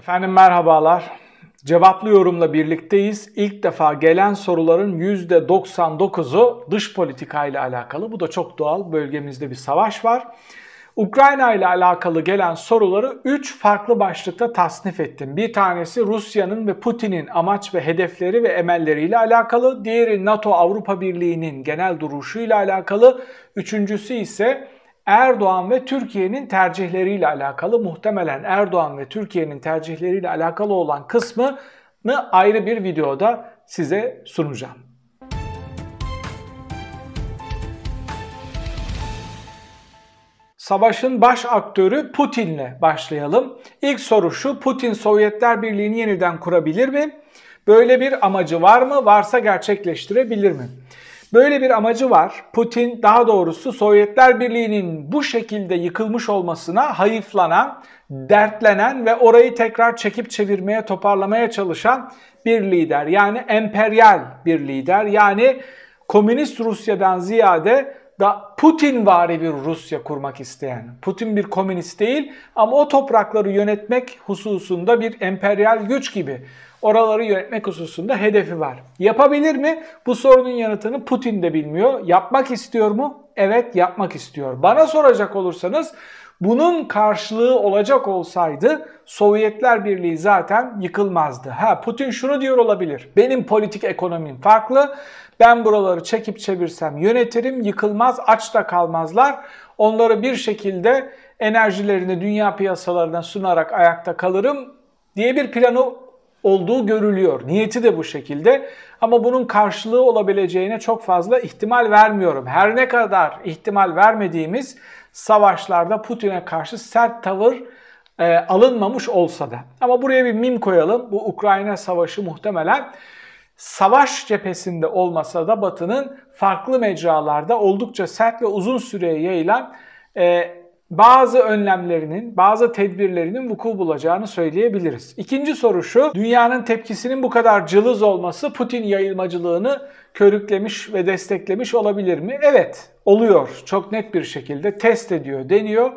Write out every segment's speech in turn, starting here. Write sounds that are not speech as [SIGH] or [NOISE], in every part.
Efendim merhabalar. Cevaplı yorumla birlikteyiz. İlk defa gelen soruların %99'u dış politika ile alakalı. Bu da çok doğal. Bölgemizde bir savaş var. Ukrayna ile alakalı gelen soruları 3 farklı başlıkta tasnif ettim. Bir tanesi Rusya'nın ve Putin'in amaç ve hedefleri ve emelleriyle alakalı. Diğeri NATO Avrupa Birliği'nin genel duruşuyla alakalı. Üçüncüsü ise Erdoğan ve Türkiye'nin tercihleriyle alakalı muhtemelen Erdoğan ve Türkiye'nin tercihleriyle alakalı olan kısmını ayrı bir videoda size sunacağım. Savaşın baş aktörü Putin'le başlayalım. İlk soru şu, Putin Sovyetler Birliği'ni yeniden kurabilir mi? Böyle bir amacı var mı? Varsa gerçekleştirebilir mi? Böyle bir amacı var. Putin daha doğrusu Sovyetler Birliği'nin bu şekilde yıkılmış olmasına hayıflanan, dertlenen ve orayı tekrar çekip çevirmeye, toparlamaya çalışan bir lider. Yani emperyal bir lider. Yani komünist Rusya'dan ziyade da Putin vari bir Rusya kurmak isteyen. Putin bir komünist değil ama o toprakları yönetmek hususunda bir emperyal güç gibi oraları yönetmek hususunda hedefi var. Yapabilir mi? Bu sorunun yanıtını Putin de bilmiyor. Yapmak istiyor mu? Evet yapmak istiyor. Bana soracak olursanız bunun karşılığı olacak olsaydı Sovyetler Birliği zaten yıkılmazdı. Ha Putin şunu diyor olabilir. Benim politik ekonomim farklı. Ben buraları çekip çevirsem yönetirim, yıkılmaz, aç da kalmazlar. Onları bir şekilde enerjilerini dünya piyasalarına sunarak ayakta kalırım diye bir planı olduğu görülüyor. Niyeti de bu şekilde ama bunun karşılığı olabileceğine çok fazla ihtimal vermiyorum. Her ne kadar ihtimal vermediğimiz savaşlarda Putin'e karşı sert tavır e, alınmamış olsa da. Ama buraya bir mim koyalım. Bu Ukrayna savaşı muhtemelen savaş cephesinde olmasa da Batı'nın farklı mecralarda oldukça sert ve uzun süreye yayılan e, bazı önlemlerinin, bazı tedbirlerinin vuku bulacağını söyleyebiliriz. İkinci soru şu, dünyanın tepkisinin bu kadar cılız olması Putin yayılmacılığını körüklemiş ve desteklemiş olabilir mi? Evet, oluyor. Çok net bir şekilde test ediyor, deniyor.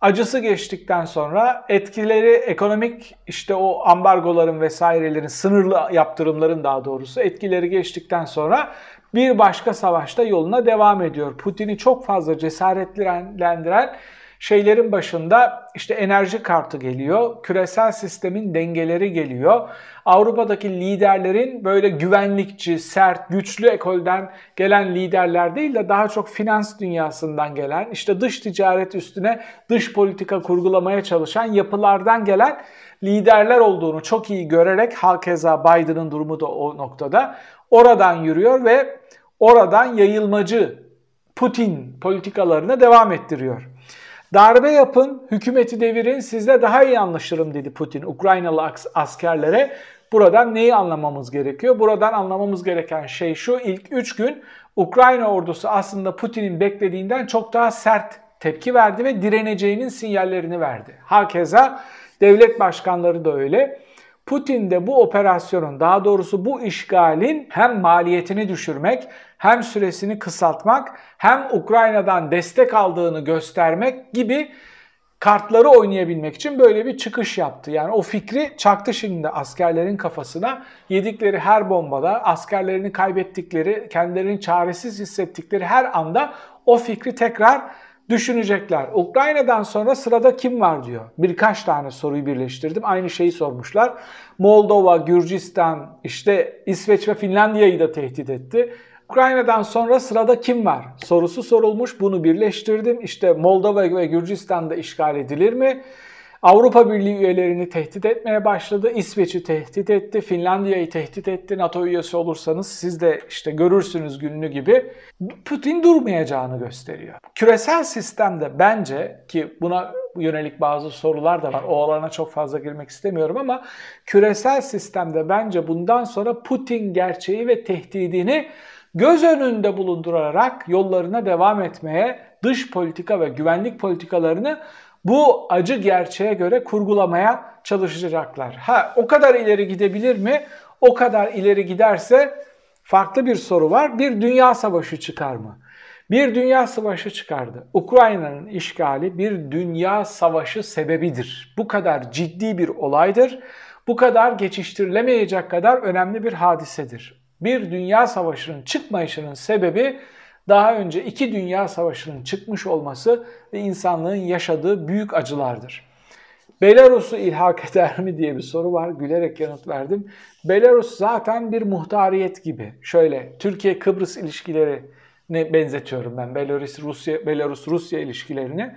Acısı geçtikten sonra etkileri ekonomik işte o ambargoların vesairelerin sınırlı yaptırımların daha doğrusu etkileri geçtikten sonra bir başka savaşta yoluna devam ediyor. Putin'i çok fazla cesaretlendiren şeylerin başında işte enerji kartı geliyor, küresel sistemin dengeleri geliyor. Avrupa'daki liderlerin böyle güvenlikçi, sert, güçlü ekolden gelen liderler değil de daha çok finans dünyasından gelen, işte dış ticaret üstüne dış politika kurgulamaya çalışan yapılardan gelen liderler olduğunu çok iyi görerek hakeza Biden'ın durumu da o noktada oradan yürüyor ve oradan yayılmacı Putin politikalarını devam ettiriyor. Darbe yapın, hükümeti devirin, sizle daha iyi anlaşırım dedi Putin Ukraynalı askerlere. Buradan neyi anlamamız gerekiyor? Buradan anlamamız gereken şey şu, ilk 3 gün Ukrayna ordusu aslında Putin'in beklediğinden çok daha sert tepki verdi ve direneceğinin sinyallerini verdi. Hakeza devlet başkanları da öyle. Putin de bu operasyonun daha doğrusu bu işgalin hem maliyetini düşürmek hem süresini kısaltmak hem Ukrayna'dan destek aldığını göstermek gibi kartları oynayabilmek için böyle bir çıkış yaptı. Yani o fikri çaktı şimdi askerlerin kafasına. Yedikleri her bombada, askerlerini kaybettikleri, kendilerini çaresiz hissettikleri her anda o fikri tekrar düşünecekler. Ukrayna'dan sonra sırada kim var diyor. Birkaç tane soruyu birleştirdim. Aynı şeyi sormuşlar. Moldova, Gürcistan, işte İsveç ve Finlandiya'yı da tehdit etti. Ukrayna'dan sonra sırada kim var sorusu sorulmuş. Bunu birleştirdim. İşte Moldova ve Gürcistan'da işgal edilir mi? Avrupa Birliği üyelerini tehdit etmeye başladı. İsveç'i tehdit etti, Finlandiya'yı tehdit etti. NATO üyesi olursanız siz de işte görürsünüz gününü gibi. Putin durmayacağını gösteriyor. Küresel sistemde bence ki buna yönelik bazı sorular da var. O alana çok fazla girmek istemiyorum ama küresel sistemde bence bundan sonra Putin gerçeği ve tehdidini göz önünde bulundurarak yollarına devam etmeye, dış politika ve güvenlik politikalarını bu acı gerçeğe göre kurgulamaya çalışacaklar. Ha o kadar ileri gidebilir mi? O kadar ileri giderse farklı bir soru var. Bir dünya savaşı çıkar mı? Bir dünya savaşı çıkardı. Ukrayna'nın işgali bir dünya savaşı sebebidir. Bu kadar ciddi bir olaydır. Bu kadar geçiştirilemeyecek kadar önemli bir hadisedir. Bir dünya savaşının çıkmayışının sebebi daha önce iki dünya savaşının çıkmış olması ve insanlığın yaşadığı büyük acılardır. Belarus'u ilhak [LAUGHS] eder mi diye bir soru var. Gülerek yanıt verdim. Belarus zaten bir muhtariyet gibi. Şöyle Türkiye-Kıbrıs ilişkileri ne benzetiyorum ben Belarus Rusya Belarus Rusya ilişkilerini.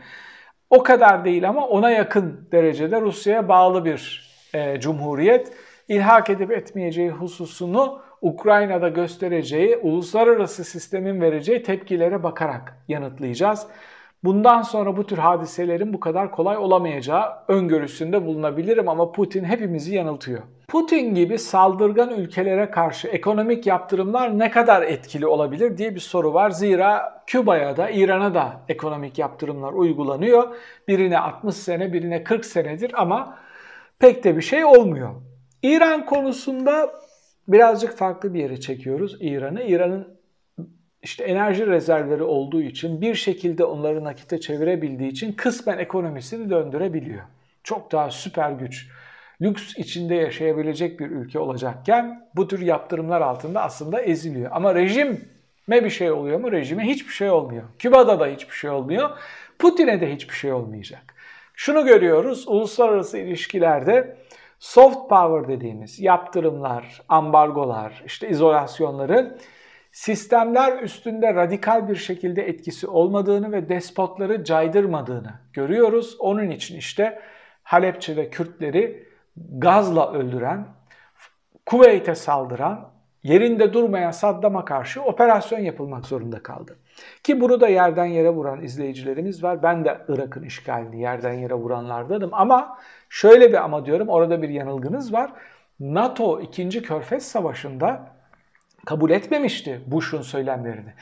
O kadar değil ama ona yakın derecede Rusya'ya bağlı bir e, cumhuriyet. İlhak edip etmeyeceği hususunu Ukrayna'da göstereceği, uluslararası sistemin vereceği tepkilere bakarak yanıtlayacağız. Bundan sonra bu tür hadiselerin bu kadar kolay olamayacağı öngörüsünde bulunabilirim ama Putin hepimizi yanıltıyor. Putin gibi saldırgan ülkelere karşı ekonomik yaptırımlar ne kadar etkili olabilir diye bir soru var. Zira Küba'ya da İran'a da ekonomik yaptırımlar uygulanıyor. Birine 60 sene, birine 40 senedir ama pek de bir şey olmuyor. İran konusunda birazcık farklı bir yere çekiyoruz İran'ı. İran'ın işte enerji rezervleri olduğu için bir şekilde onları nakite çevirebildiği için kısmen ekonomisini döndürebiliyor. Çok daha süper güç, lüks içinde yaşayabilecek bir ülke olacakken bu tür yaptırımlar altında aslında eziliyor. Ama rejime bir şey oluyor mu? Rejime hiçbir şey olmuyor. Küba'da da hiçbir şey olmuyor. Putin'e de hiçbir şey olmayacak. Şunu görüyoruz, uluslararası ilişkilerde soft power dediğimiz yaptırımlar, ambargolar, işte izolasyonları sistemler üstünde radikal bir şekilde etkisi olmadığını ve despotları caydırmadığını görüyoruz. Onun için işte Halepçe'de Kürtleri gazla öldüren, Kuveyt'e saldıran, yerinde durmayan Saddam'a karşı operasyon yapılmak zorunda kaldı. Ki bunu da yerden yere vuran izleyicilerimiz var. Ben de Irak'ın işgalini yerden yere vuranlardanım ama şöyle bir ama diyorum orada bir yanılgınız var. NATO 2. Körfez Savaşı'nda kabul etmemişti Bush'un söylemlerini.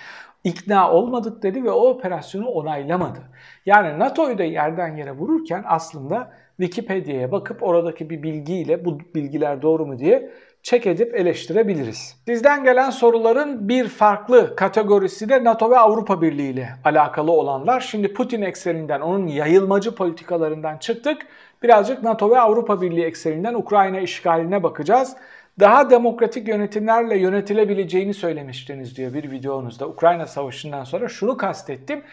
İkna olmadık dedi ve o operasyonu onaylamadı. Yani NATO'yu da yerden yere vururken aslında Wikipedia'ya bakıp oradaki bir bilgiyle bu bilgiler doğru mu diye çek edip eleştirebiliriz. Sizden gelen soruların bir farklı kategorisi de NATO ve Avrupa Birliği ile alakalı olanlar. Şimdi Putin ekseninden, onun yayılmacı politikalarından çıktık. Birazcık NATO ve Avrupa Birliği ekseninden Ukrayna işgaline bakacağız daha demokratik yönetimlerle yönetilebileceğini söylemiştiniz diyor bir videonuzda. Ukrayna Savaşı'ndan sonra şunu kastettim.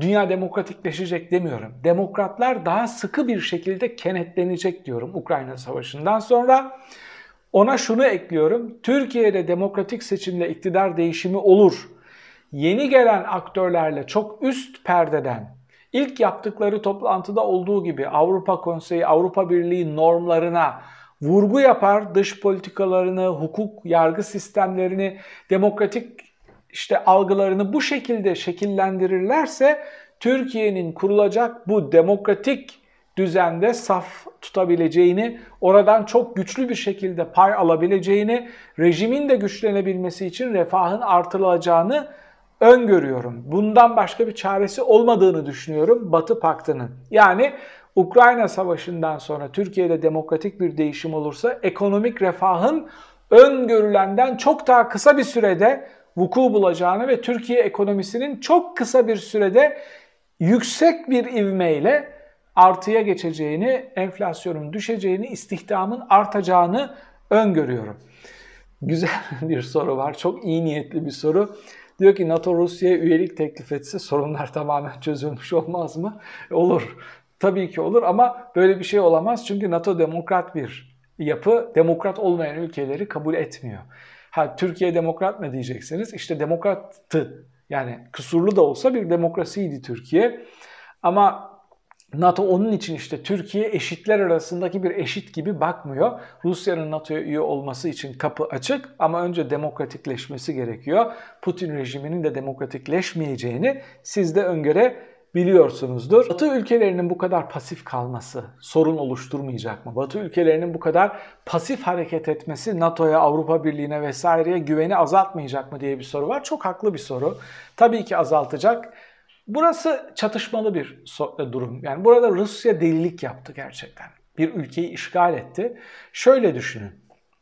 Dünya demokratikleşecek demiyorum. Demokratlar daha sıkı bir şekilde kenetlenecek diyorum Ukrayna Savaşı'ndan sonra. Ona şunu ekliyorum. Türkiye'de demokratik seçimle iktidar değişimi olur. Yeni gelen aktörlerle çok üst perdeden ilk yaptıkları toplantıda olduğu gibi Avrupa Konseyi, Avrupa Birliği normlarına vurgu yapar dış politikalarını, hukuk, yargı sistemlerini, demokratik işte algılarını bu şekilde şekillendirirlerse Türkiye'nin kurulacak bu demokratik düzende saf tutabileceğini, oradan çok güçlü bir şekilde pay alabileceğini, rejimin de güçlenebilmesi için refahın artırılacağını öngörüyorum. Bundan başka bir çaresi olmadığını düşünüyorum Batı Paktı'nın. Yani Ukrayna Savaşı'ndan sonra Türkiye'de demokratik bir değişim olursa ekonomik refahın öngörülenden çok daha kısa bir sürede vuku bulacağını ve Türkiye ekonomisinin çok kısa bir sürede yüksek bir ivmeyle artıya geçeceğini, enflasyonun düşeceğini, istihdamın artacağını öngörüyorum. Güzel [LAUGHS] bir soru var. Çok iyi niyetli bir soru. Diyor ki NATO Rusya'ya üyelik teklif etse sorunlar [LAUGHS] tamamen çözülmüş olmaz mı? Olur. Tabii ki olur ama böyle bir şey olamaz çünkü NATO demokrat bir yapı. Demokrat olmayan ülkeleri kabul etmiyor. Ha Türkiye demokrat mı diyeceksiniz? İşte demokrattı. Yani kusurlu da olsa bir demokrasiydi Türkiye. Ama NATO onun için işte Türkiye eşitler arasındaki bir eşit gibi bakmıyor. Rusya'nın NATO'ya üye olması için kapı açık ama önce demokratikleşmesi gerekiyor. Putin rejiminin de demokratikleşmeyeceğini siz de öngöre biliyorsunuzdur. Batı ülkelerinin bu kadar pasif kalması sorun oluşturmayacak mı? Batı ülkelerinin bu kadar pasif hareket etmesi NATO'ya, Avrupa Birliği'ne vesaireye güveni azaltmayacak mı diye bir soru var. Çok haklı bir soru. Tabii ki azaltacak. Burası çatışmalı bir e, durum. Yani burada Rusya delilik yaptı gerçekten. Bir ülkeyi işgal etti. Şöyle düşünün.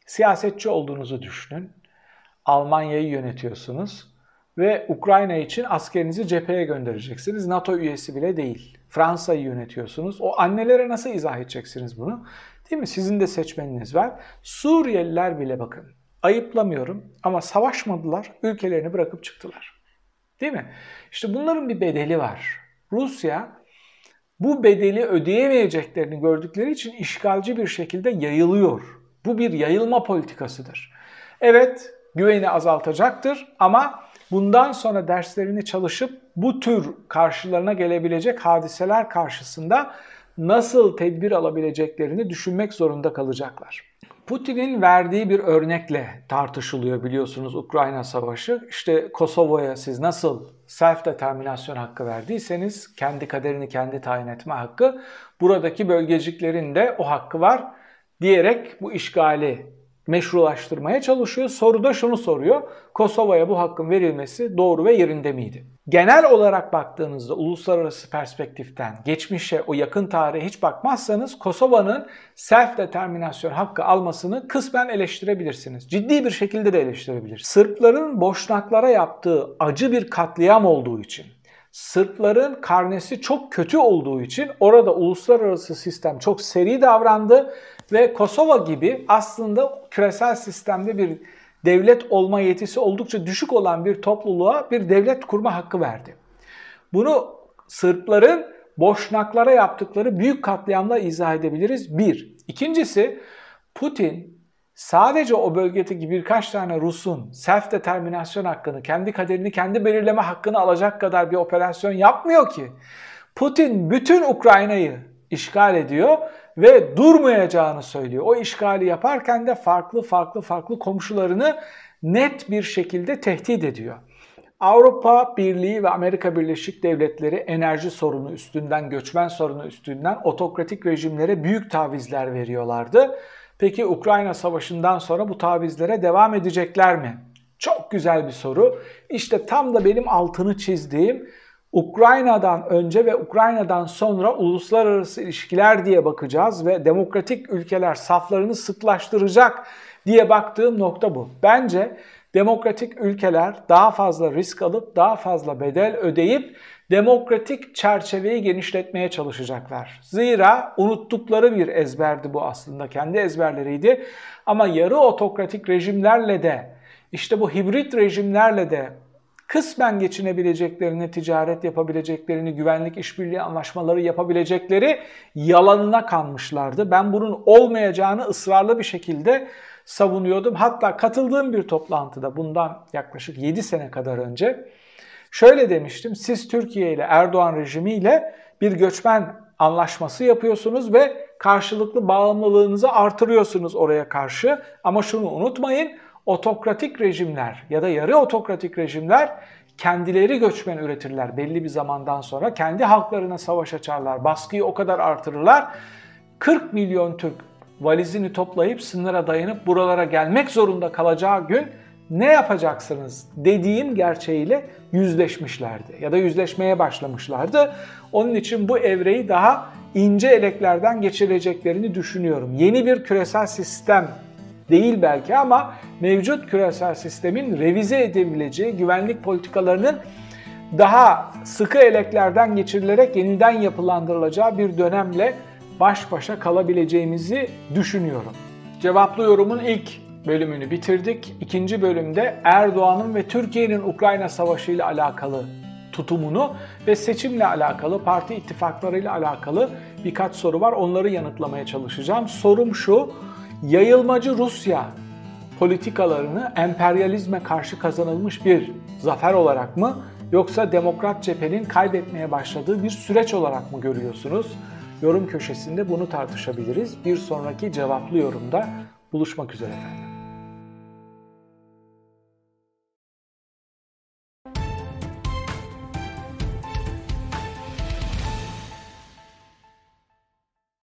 Siyasetçi olduğunuzu düşünün. Almanya'yı yönetiyorsunuz ve Ukrayna için askerinizi cepheye göndereceksiniz. NATO üyesi bile değil. Fransa'yı yönetiyorsunuz. O annelere nasıl izah edeceksiniz bunu? Değil mi? Sizin de seçmeniniz var. Suriyeliler bile bakın. Ayıplamıyorum ama savaşmadılar, ülkelerini bırakıp çıktılar. Değil mi? İşte bunların bir bedeli var. Rusya bu bedeli ödeyemeyeceklerini gördükleri için işgalci bir şekilde yayılıyor. Bu bir yayılma politikasıdır. Evet, güveni azaltacaktır ama bundan sonra derslerini çalışıp bu tür karşılarına gelebilecek hadiseler karşısında nasıl tedbir alabileceklerini düşünmek zorunda kalacaklar. Putin'in verdiği bir örnekle tartışılıyor biliyorsunuz Ukrayna Savaşı. İşte Kosova'ya siz nasıl self determinasyon hakkı verdiyseniz kendi kaderini kendi tayin etme hakkı buradaki bölgeciklerin de o hakkı var diyerek bu işgali meşrulaştırmaya çalışıyor. Soruda şunu soruyor. Kosova'ya bu hakkın verilmesi doğru ve yerinde miydi? Genel olarak baktığınızda uluslararası perspektiften geçmişe o yakın tarihe hiç bakmazsanız Kosova'nın self determinasyon hakkı almasını kısmen eleştirebilirsiniz. Ciddi bir şekilde de eleştirebilirsiniz. Sırpların Boşnaklara yaptığı acı bir katliam olduğu için Sırpların karnesi çok kötü olduğu için orada uluslararası sistem çok seri davrandı ve Kosova gibi aslında küresel sistemde bir devlet olma yetisi oldukça düşük olan bir topluluğa bir devlet kurma hakkı verdi. Bunu Sırpların Boşnaklara yaptıkları büyük katliamla izah edebiliriz. Bir. İkincisi Putin sadece o bölgedeki birkaç tane Rus'un self determinasyon hakkını, kendi kaderini kendi belirleme hakkını alacak kadar bir operasyon yapmıyor ki. Putin bütün Ukrayna'yı işgal ediyor ve durmayacağını söylüyor. O işgali yaparken de farklı farklı farklı komşularını net bir şekilde tehdit ediyor. Avrupa Birliği ve Amerika Birleşik Devletleri enerji sorunu üstünden, göçmen sorunu üstünden otokratik rejimlere büyük tavizler veriyorlardı. Peki Ukrayna Savaşı'ndan sonra bu tavizlere devam edecekler mi? Çok güzel bir soru. İşte tam da benim altını çizdiğim Ukrayna'dan önce ve Ukrayna'dan sonra uluslararası ilişkiler diye bakacağız ve demokratik ülkeler saflarını sıklaştıracak diye baktığım nokta bu. Bence demokratik ülkeler daha fazla risk alıp daha fazla bedel ödeyip demokratik çerçeveyi genişletmeye çalışacaklar. Zira unuttukları bir ezberdi bu aslında. Kendi ezberleriydi. Ama yarı otokratik rejimlerle de işte bu hibrit rejimlerle de kısmen geçinebileceklerini, ticaret yapabileceklerini, güvenlik işbirliği anlaşmaları yapabilecekleri yalanına kanmışlardı. Ben bunun olmayacağını ısrarlı bir şekilde savunuyordum. Hatta katıldığım bir toplantıda bundan yaklaşık 7 sene kadar önce şöyle demiştim. Siz Türkiye ile Erdoğan rejimiyle bir göçmen anlaşması yapıyorsunuz ve karşılıklı bağımlılığınızı artırıyorsunuz oraya karşı. Ama şunu unutmayın otokratik rejimler ya da yarı otokratik rejimler kendileri göçmen üretirler belli bir zamandan sonra. Kendi halklarına savaş açarlar, baskıyı o kadar artırırlar. 40 milyon Türk valizini toplayıp sınıra dayanıp buralara gelmek zorunda kalacağı gün ne yapacaksınız dediğim gerçeğiyle yüzleşmişlerdi ya da yüzleşmeye başlamışlardı. Onun için bu evreyi daha ince eleklerden geçireceklerini düşünüyorum. Yeni bir küresel sistem değil belki ama mevcut küresel sistemin revize edebileceği güvenlik politikalarının daha sıkı eleklerden geçirilerek yeniden yapılandırılacağı bir dönemle baş başa kalabileceğimizi düşünüyorum. Cevaplı yorumun ilk bölümünü bitirdik. İkinci bölümde Erdoğan'ın ve Türkiye'nin Ukrayna Savaşı ile alakalı tutumunu ve seçimle alakalı, parti ittifaklarıyla alakalı birkaç soru var. Onları yanıtlamaya çalışacağım. Sorum şu, yayılmacı Rusya politikalarını emperyalizme karşı kazanılmış bir zafer olarak mı yoksa demokrat cephenin kaybetmeye başladığı bir süreç olarak mı görüyorsunuz? Yorum köşesinde bunu tartışabiliriz. Bir sonraki cevaplı yorumda buluşmak üzere efendim.